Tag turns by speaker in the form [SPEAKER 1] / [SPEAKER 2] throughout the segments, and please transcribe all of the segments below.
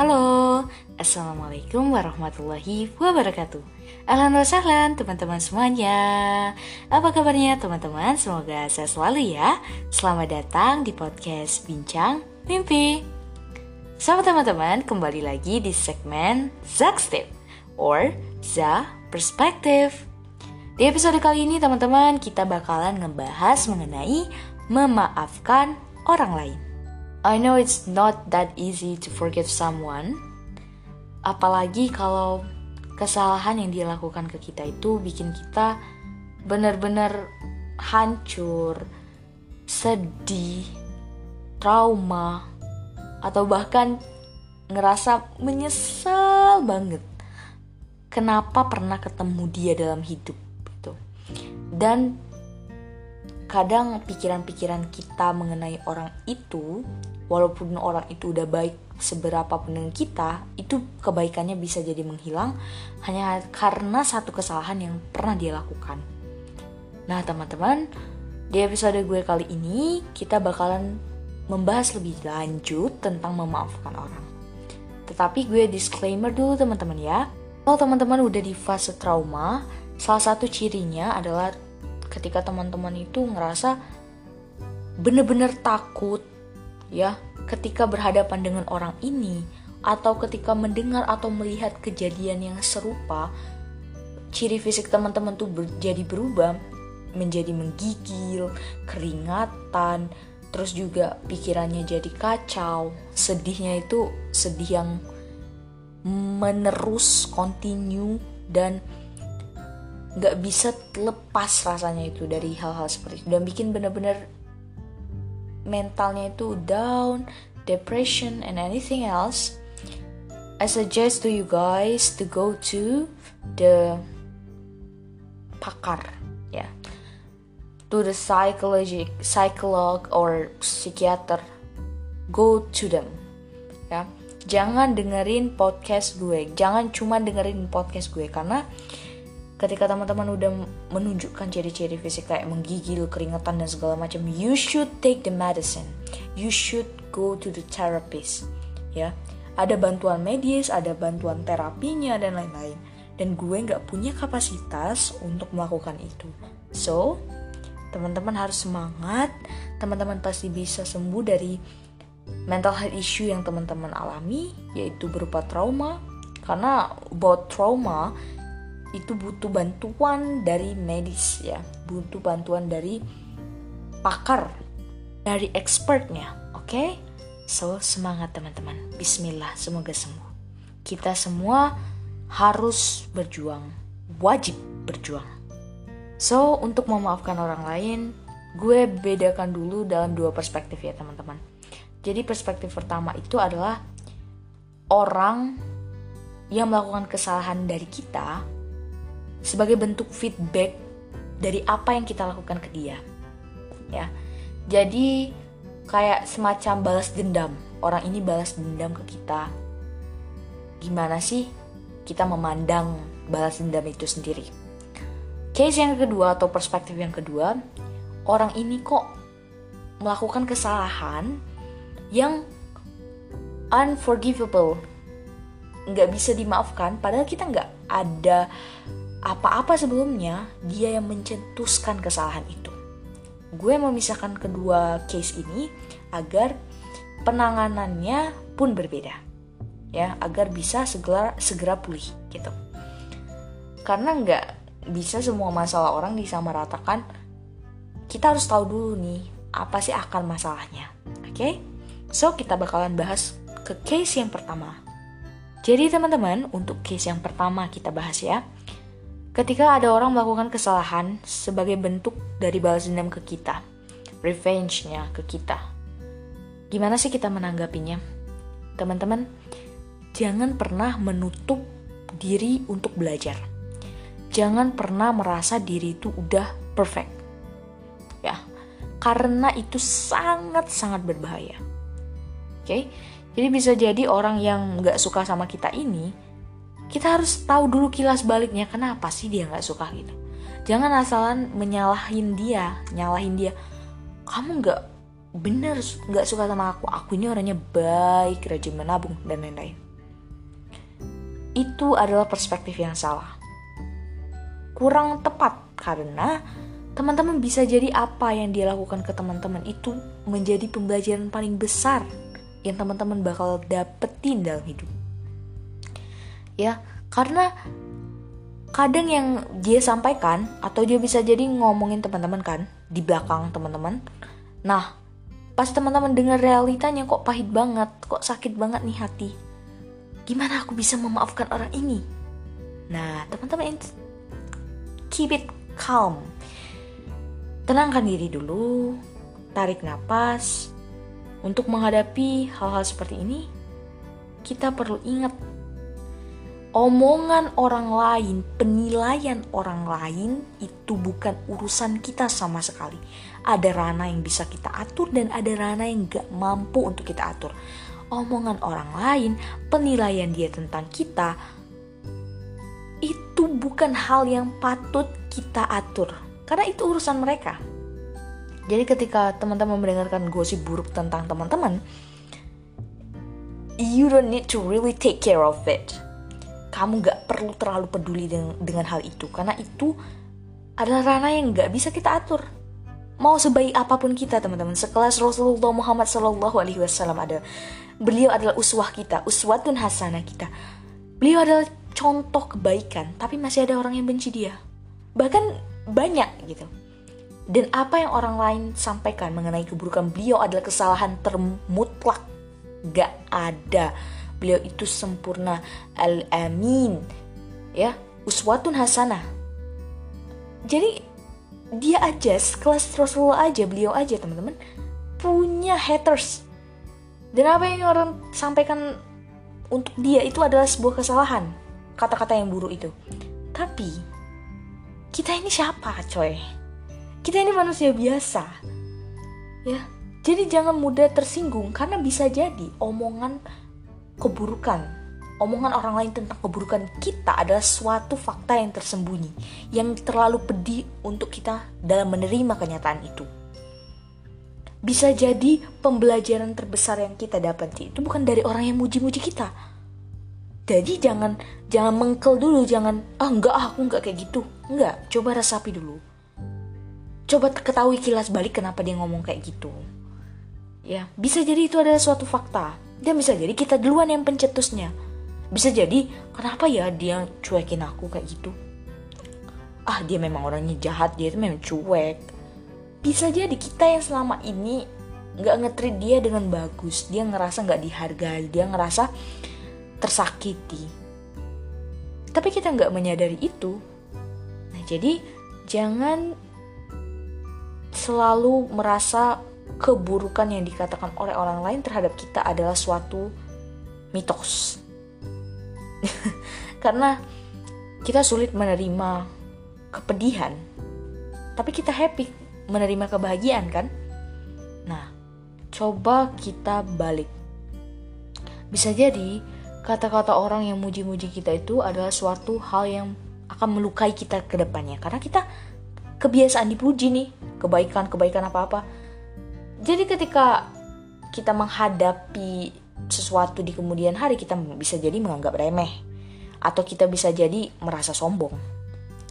[SPEAKER 1] Halo, Assalamualaikum warahmatullahi wabarakatuh. Wa sahlan teman-teman semuanya. Apa kabarnya teman-teman? Semoga sehat selalu ya. Selamat datang di podcast Bincang Mimpi. Selamat teman-teman, kembali lagi di segmen Zakstip Or Za Perspective Di episode kali ini teman-teman kita bakalan ngebahas mengenai memaafkan orang lain I know it's not that easy to forgive someone. Apalagi kalau kesalahan yang dia lakukan ke kita itu bikin kita benar-benar hancur, sedih, trauma, atau bahkan ngerasa menyesal banget. Kenapa pernah ketemu dia dalam hidup gitu. Dan kadang pikiran-pikiran kita mengenai orang itu walaupun orang itu udah baik seberapa pun dengan kita itu kebaikannya bisa jadi menghilang hanya karena satu kesalahan yang pernah dia lakukan. Nah teman-teman di episode gue kali ini kita bakalan membahas lebih lanjut tentang memaafkan orang. Tetapi gue disclaimer dulu teman-teman ya. Kalau teman-teman udah di fase trauma salah satu cirinya adalah ketika teman-teman itu ngerasa bener-bener takut ya ketika berhadapan dengan orang ini atau ketika mendengar atau melihat kejadian yang serupa ciri fisik teman-teman tuh jadi berubah menjadi menggigil, keringatan, terus juga pikirannya jadi kacau, sedihnya itu sedih yang menerus, continue dan nggak bisa lepas rasanya itu dari hal-hal seperti itu. Dan bikin bener-bener mentalnya itu down, depression and anything else. I suggest to you guys to go to the pakar, ya, yeah. to the psychologic, psycholog or psikiater. Go to them, ya. Jangan dengerin podcast gue, jangan cuma dengerin podcast gue karena ketika teman-teman udah menunjukkan ciri-ciri fisik kayak menggigil, keringetan dan segala macam, you should take the medicine. You should go to the therapist. Ya, ada bantuan medis, ada bantuan terapinya dan lain-lain. Dan gue nggak punya kapasitas untuk melakukan itu. So, teman-teman harus semangat. Teman-teman pasti bisa sembuh dari mental health issue yang teman-teman alami, yaitu berupa trauma. Karena about trauma itu butuh bantuan dari medis ya. Butuh bantuan dari pakar dari expertnya oke? Okay? so semangat teman-teman. Bismillah semoga sembuh. Kita semua harus berjuang wajib berjuang. So untuk memaafkan orang lain gue bedakan dulu dalam dua perspektif ya teman-teman. Jadi perspektif pertama itu adalah orang yang melakukan kesalahan dari kita sebagai bentuk feedback dari apa yang kita lakukan ke dia. Ya. Jadi kayak semacam balas dendam. Orang ini balas dendam ke kita. Gimana sih kita memandang balas dendam itu sendiri? Case yang kedua atau perspektif yang kedua, orang ini kok melakukan kesalahan yang unforgivable, nggak bisa dimaafkan, padahal kita nggak ada apa-apa sebelumnya, dia yang mencetuskan kesalahan itu. Gue memisahkan kedua case ini agar penanganannya pun berbeda. Ya, agar bisa segera segera pulih gitu. Karena nggak bisa semua masalah orang disamaratakan. Kita harus tahu dulu nih apa sih akar masalahnya. Oke? Okay? So, kita bakalan bahas ke case yang pertama. Jadi teman-teman, untuk case yang pertama kita bahas ya Ketika ada orang melakukan kesalahan sebagai bentuk dari balas dendam ke kita, revenge-nya ke kita, gimana sih kita menanggapinya? Teman-teman, jangan pernah menutup diri untuk belajar. Jangan pernah merasa diri itu udah perfect. Ya, karena itu sangat-sangat berbahaya. Oke, okay? jadi bisa jadi orang yang nggak suka sama kita ini kita harus tahu dulu kilas baliknya kenapa sih dia nggak suka gitu jangan asalan menyalahin dia nyalahin dia kamu nggak bener nggak suka sama aku aku ini orangnya baik rajin menabung dan lain-lain itu adalah perspektif yang salah. Kurang tepat karena teman-teman bisa jadi apa yang dia lakukan ke teman-teman itu menjadi pembelajaran paling besar yang teman-teman bakal dapetin dalam hidup. Ya, karena kadang yang dia sampaikan atau dia bisa jadi ngomongin teman-teman kan di belakang teman-teman. Nah, pas teman-teman dengar realitanya kok pahit banget, kok sakit banget nih hati. Gimana aku bisa memaafkan orang ini? Nah, teman-teman keep it calm. Tenangkan diri dulu, tarik nafas. Untuk menghadapi hal-hal seperti ini, kita perlu ingat omongan orang lain, penilaian orang lain itu bukan urusan kita sama sekali. Ada ranah yang bisa kita atur dan ada ranah yang gak mampu untuk kita atur. Omongan orang lain, penilaian dia tentang kita, itu bukan hal yang patut kita atur. Karena itu urusan mereka. Jadi ketika teman-teman mendengarkan gosip buruk tentang teman-teman, you don't need to really take care of it kamu gak perlu terlalu peduli dengan, dengan hal itu. Karena itu adalah ranah yang gak bisa kita atur. Mau sebaik apa pun kita teman-teman. Sekelas Rasulullah Muhammad Wasallam ada. Beliau adalah uswah kita uswatun hasanah kita. Beliau adalah contoh kebaikan tapi masih ada orang yang benci dia. Bahkan banyak gitu. Dan apa yang orang lain sampaikan mengenai keburukan beliau adalah kesalahan termutlak. Gak ada beliau itu sempurna. Al-amin. Ya uswatun hasanah. Jadi dia aja sekelas Rasulullah aja beliau aja teman-teman punya haters. Dan apa yang orang sampaikan untuk dia itu adalah sebuah kesalahan kata-kata yang buruk itu. Tapi kita ini siapa coy? Kita ini manusia biasa. Ya jadi jangan mudah tersinggung karena bisa jadi omongan keburukan. Omongan orang lain tentang keburukan kita adalah suatu fakta yang tersembunyi, yang terlalu pedih untuk kita dalam menerima kenyataan itu. Bisa jadi pembelajaran terbesar yang kita dapati itu bukan dari orang yang muji-muji kita. Jadi jangan jangan mengkel dulu, jangan ah enggak ah, aku enggak kayak gitu. Enggak, coba resapi dulu. Coba ketahui kilas balik kenapa dia ngomong kayak gitu. Ya, bisa jadi itu adalah suatu fakta dan bisa jadi kita duluan yang pencetusnya. Bisa jadi kenapa ya dia cuekin aku kayak gitu. Ah dia memang orangnya jahat, dia itu memang cuek. Bisa jadi kita yang selama ini nggak ngetrit dia dengan bagus. Dia ngerasa nggak dihargai, dia ngerasa tersakiti. Tapi kita nggak menyadari itu. Nah jadi jangan selalu merasa keburukan yang dikatakan oleh orang lain terhadap kita adalah suatu mitos. Karena kita sulit menerima kepedihan, tapi kita happy menerima kebahagiaan kan? Nah, coba kita balik. Bisa jadi kata-kata orang yang muji-muji kita itu adalah suatu hal yang akan melukai kita ke depannya karena kita kebiasaan dipuji nih, kebaikan-kebaikan apa-apa jadi ketika kita menghadapi sesuatu di kemudian hari kita bisa jadi menganggap remeh. Atau kita bisa jadi merasa sombong.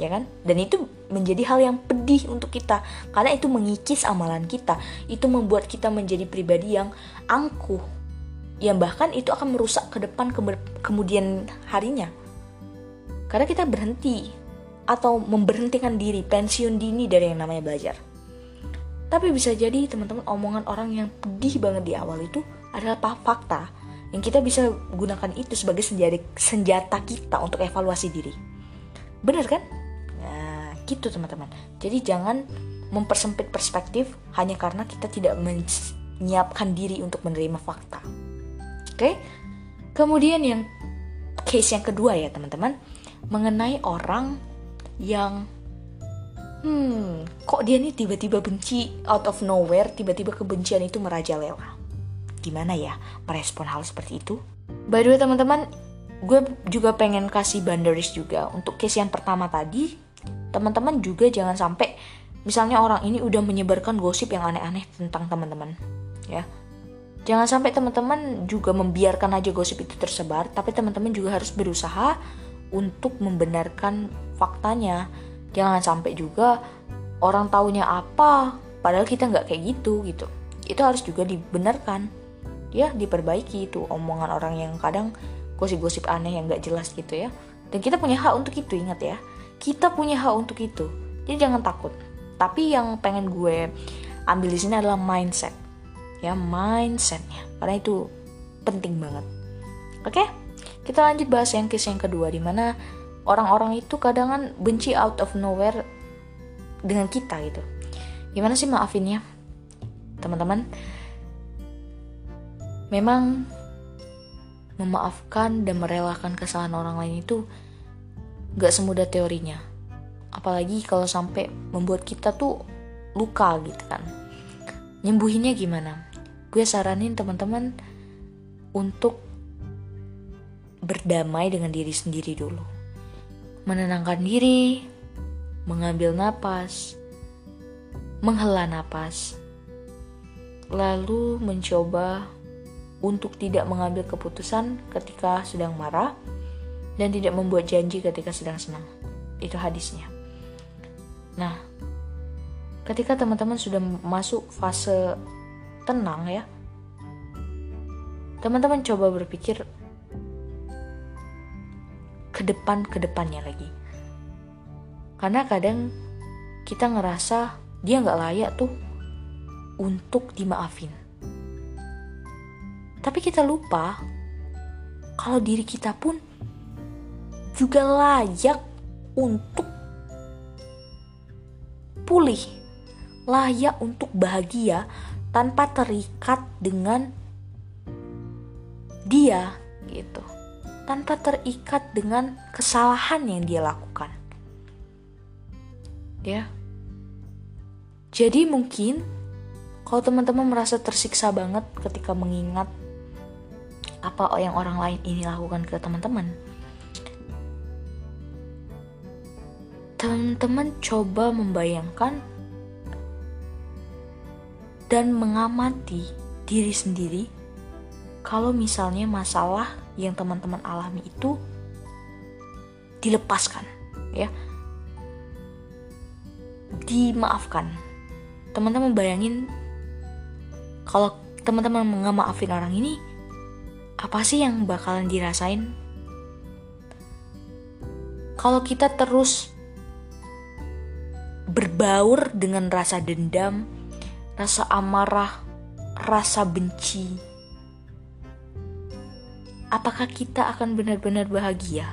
[SPEAKER 1] Ya kan? Dan itu menjadi hal yang pedih untuk kita. Karena itu mengikis amalan kita. Itu membuat kita menjadi pribadi yang angkuh. Yang bahkan itu akan merusak ke depan ke kemudian harinya. Karena kita berhenti. Atau memberhentikan diri pensiun dini dari yang namanya belajar tapi bisa jadi teman-teman omongan orang yang pedih banget di awal itu adalah fakta yang kita bisa gunakan itu sebagai senjata, senjata kita untuk evaluasi diri. Bener kan? Nah, gitu teman-teman. Jadi jangan mempersempit perspektif hanya karena kita tidak menyiapkan diri untuk menerima fakta. Oke? Kemudian yang case yang kedua ya teman-teman, mengenai orang yang hmm, kok dia nih tiba-tiba benci out of nowhere, tiba-tiba kebencian itu merajalela. Gimana ya merespon hal seperti itu? By the way teman-teman, gue juga pengen kasih boundaries juga untuk case yang pertama tadi. Teman-teman juga jangan sampai misalnya orang ini udah menyebarkan gosip yang aneh-aneh tentang teman-teman, ya. jangan sampai teman-teman juga membiarkan aja gosip itu tersebar tapi teman-teman juga harus berusaha untuk membenarkan faktanya jangan sampai juga orang taunya apa padahal kita nggak kayak gitu gitu. Itu harus juga dibenarkan. Ya diperbaiki itu omongan orang yang kadang gosip-gosip aneh yang nggak jelas gitu ya. Dan kita punya hak untuk itu ingat ya. Kita punya hak untuk itu. Jadi jangan takut. Tapi yang pengen gue ambil di sini adalah mindset. Ya mindsetnya. Karena itu penting banget. Oke? Kita lanjut bahas yang case yang kedua di mana orang-orang itu kadang kan benci out of nowhere dengan kita gitu. Gimana sih maafinnya? Teman-teman memang memaafkan dan merelakan kesalahan orang lain itu gak semudah teorinya. Apalagi kalau sampai membuat kita tuh luka gitu kan. Nyembuhinnya gimana? Gue saranin teman-teman untuk berdamai dengan diri sendiri dulu. Menenangkan diri, mengambil napas, menghela napas, lalu mencoba untuk tidak mengambil keputusan ketika sedang marah dan tidak membuat janji ketika sedang senang. Itu hadisnya. Nah, ketika teman-teman sudah masuk fase tenang ya teman-teman coba berpikir ke depan ke depannya lagi. Karena kadang kita ngerasa dia nggak layak tuh untuk dimaafin. Tapi kita lupa kalau diri kita pun juga layak untuk pulih layak untuk bahagia tanpa terikat dengan dia gitu tanpa terikat dengan kesalahan yang dia lakukan. Ya. Jadi mungkin kalau teman-teman merasa tersiksa banget ketika mengingat apa yang orang lain ini lakukan ke teman-teman teman-teman coba membayangkan dan mengamati diri sendiri kalau misalnya masalah yang teman-teman alami itu dilepaskan ya dimaafkan teman-teman bayangin kalau teman-teman ngemaafin orang ini apa sih yang bakalan dirasain kalau kita terus berbaur dengan rasa dendam rasa amarah, rasa benci. Apakah kita akan benar-benar bahagia?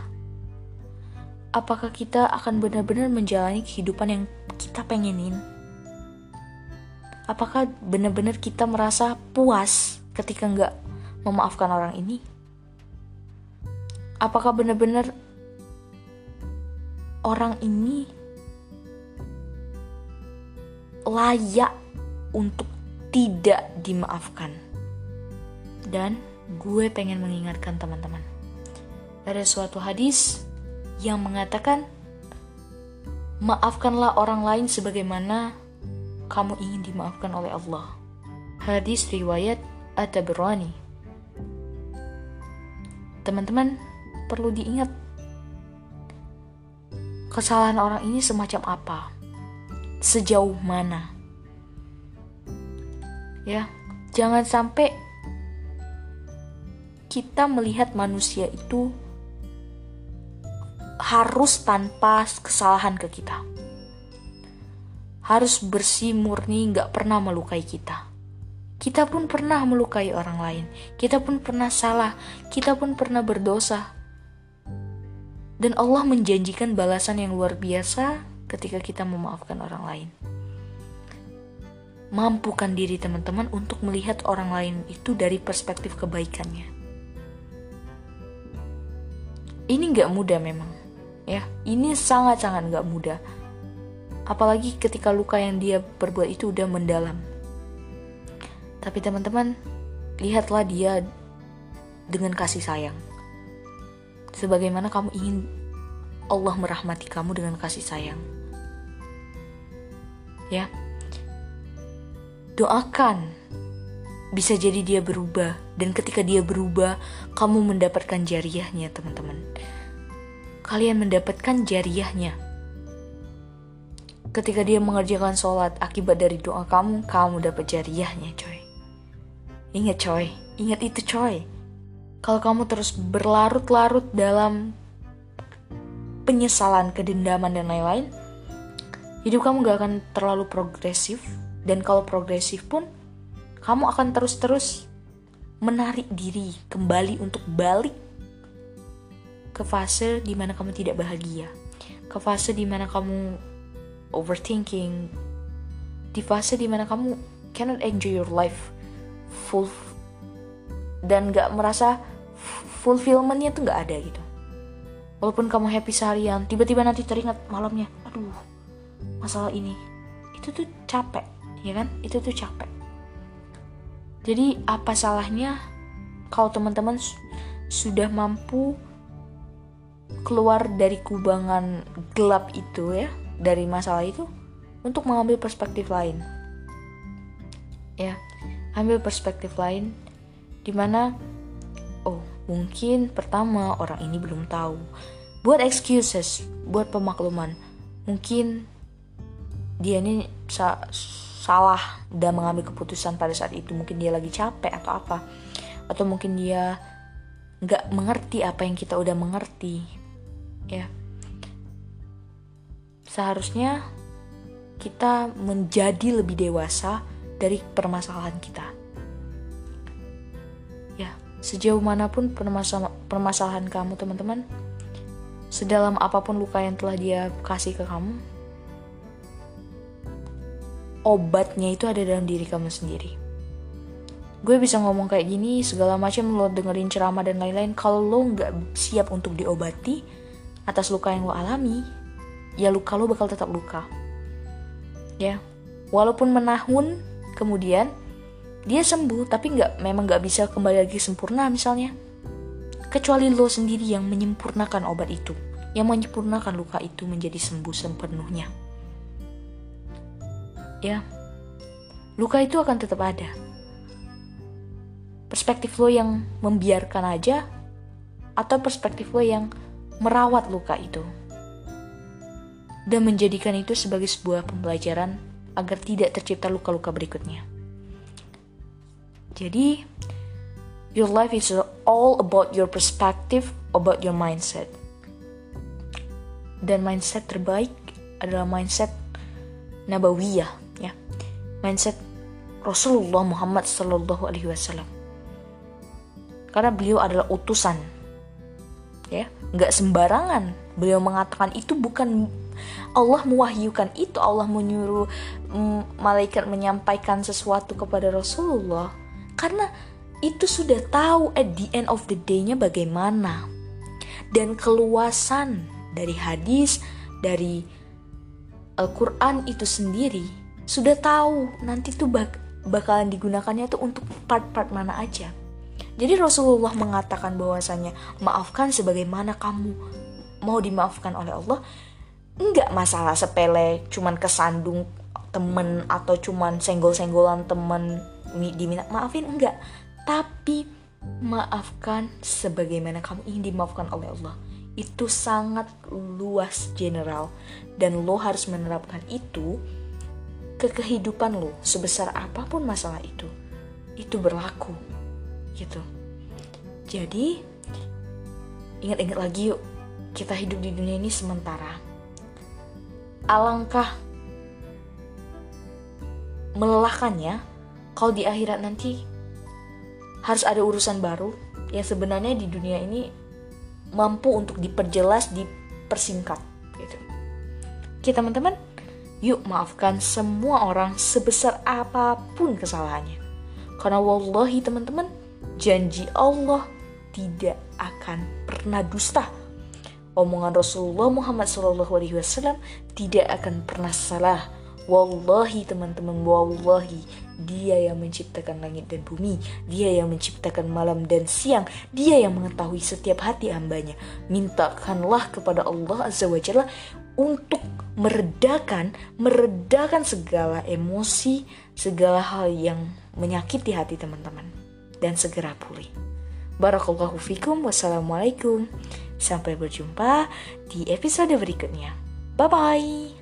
[SPEAKER 1] Apakah kita akan benar-benar menjalani kehidupan yang kita pengenin? Apakah benar-benar kita merasa puas ketika nggak memaafkan orang ini? Apakah benar-benar orang ini layak untuk tidak dimaafkan. Dan gue pengen mengingatkan teman-teman. Ada suatu hadis yang mengatakan, Maafkanlah orang lain sebagaimana kamu ingin dimaafkan oleh Allah. Hadis riwayat At-Tabrani. Teman-teman, perlu diingat kesalahan orang ini semacam apa? Sejauh mana? ya jangan sampai kita melihat manusia itu harus tanpa kesalahan ke kita. Harus bersih murni nggak pernah melukai kita. Kita pun pernah melukai orang lain. Kita pun pernah salah. Kita pun pernah berdosa. Dan Allah menjanjikan balasan yang luar biasa ketika kita memaafkan orang lain. Mampukan diri teman-teman untuk melihat orang lain itu dari perspektif kebaikannya. Ini nggak mudah memang, ya. Ini sangat-sangat nggak mudah. Apalagi ketika luka yang dia perbuat itu udah mendalam. Tapi teman-teman, lihatlah dia dengan kasih sayang. Sebagaimana kamu ingin Allah merahmati kamu dengan kasih sayang. Ya, doakan bisa jadi dia berubah dan ketika dia berubah kamu mendapatkan jariahnya teman-teman. Kalian mendapatkan jariahnya. Ketika dia mengerjakan sholat akibat dari doa kamu kamu dapat jariahnya coy. Ingat coy. Ingat itu coy. Kalau kamu terus berlarut-larut dalam penyesalan, kedendaman dan lain-lain, hidup kamu gak akan terlalu progresif. Dan kalau progresif pun kamu akan terus-terus menarik diri kembali untuk balik ke fase di mana kamu tidak bahagia, ke fase di mana kamu overthinking, di fase di mana kamu cannot enjoy your life full dan gak merasa fulfillmentnya tuh nggak ada gitu. Walaupun kamu happy seharian tiba-tiba nanti teringat malamnya aduh masalah ini itu tuh capek ya kan? Itu tuh capek jadi apa salahnya kalau teman-teman sudah mampu keluar dari kubangan gelap itu ya dari masalah itu untuk mengambil perspektif lain ya ambil perspektif lain di mana oh Mungkin pertama orang ini belum tahu. Buat excuses, buat pemakluman. Mungkin dia ini salah dan mengambil keputusan pada saat itu. Mungkin dia lagi capek atau apa. Atau mungkin dia nggak mengerti apa yang kita udah mengerti. Ya. Seharusnya kita menjadi lebih dewasa dari permasalahan kita Sejauh mana pun permasalahan kamu teman-teman, sedalam apa pun luka yang telah dia kasih ke kamu, obatnya itu ada dalam diri kamu sendiri. Gue bisa ngomong kayak gini, segala macam lo dengerin ceramah dan lain-lain, kalau lo nggak siap untuk diobati atas luka yang lo alami, ya luka lo bakal tetap luka. Ya, walaupun menahun kemudian dia sembuh tapi nggak memang nggak bisa kembali lagi sempurna misalnya kecuali lo sendiri yang menyempurnakan obat itu yang menyempurnakan luka itu menjadi sembuh sepenuhnya ya luka itu akan tetap ada perspektif lo yang membiarkan aja atau perspektif lo yang merawat luka itu dan menjadikan itu sebagai sebuah pembelajaran agar tidak tercipta luka-luka berikutnya. Jadi, your life is all about your perspective, about your mindset. Dan mindset terbaik adalah mindset nabawiyah, ya. Mindset Rasulullah Muhammad Sallallahu Alaihi Wasallam. Karena beliau adalah utusan, ya, nggak sembarangan. Beliau mengatakan itu bukan Allah mewahyukan itu, Allah menyuruh mm, malaikat menyampaikan sesuatu kepada Rasulullah karena itu sudah tahu at the end of the day-nya bagaimana. Dan keluasan dari hadis, dari Al-Quran itu sendiri sudah tahu nanti tuh bak bakalan digunakannya tuh untuk part-part mana aja. Jadi Rasulullah mengatakan bahwasanya maafkan sebagaimana kamu mau dimaafkan oleh Allah. Enggak masalah sepele, cuman kesandung temen atau cuman senggol-senggolan temen diminta maafin enggak tapi maafkan sebagaimana kamu ingin dimaafkan oleh Allah itu sangat luas general dan lo harus menerapkan itu ke kehidupan lo sebesar apa pun masalah itu itu berlaku gitu. Jadi ingat-ingat lagi yuk kita hidup di dunia ini sementara. Alangkah melelahkannya kalau di akhirat nanti harus ada urusan baru yang sebenarnya di dunia ini mampu untuk diperjelas, dipersingkat gitu. Oke teman-teman, yuk maafkan semua orang sebesar apa pun kesalahannya. Karena wallahi teman-teman, janji Allah tidak akan pernah dusta. Omongan Rasulullah Muhammad SAW tidak akan pernah salah Wallahi teman-teman, wallahi dia yang menciptakan langit dan bumi, dia yang menciptakan malam dan siang, dia yang mengetahui setiap hati hambanya. Mintakanlah kepada Allah Azza wa Jalla untuk meredakan, meredakan segala emosi, segala hal yang menyakiti hati teman-teman dan segera pulih. Barakallahu fikum. Wassalamualaikum. Sampai berjumpa di episode berikutnya. Bye bye.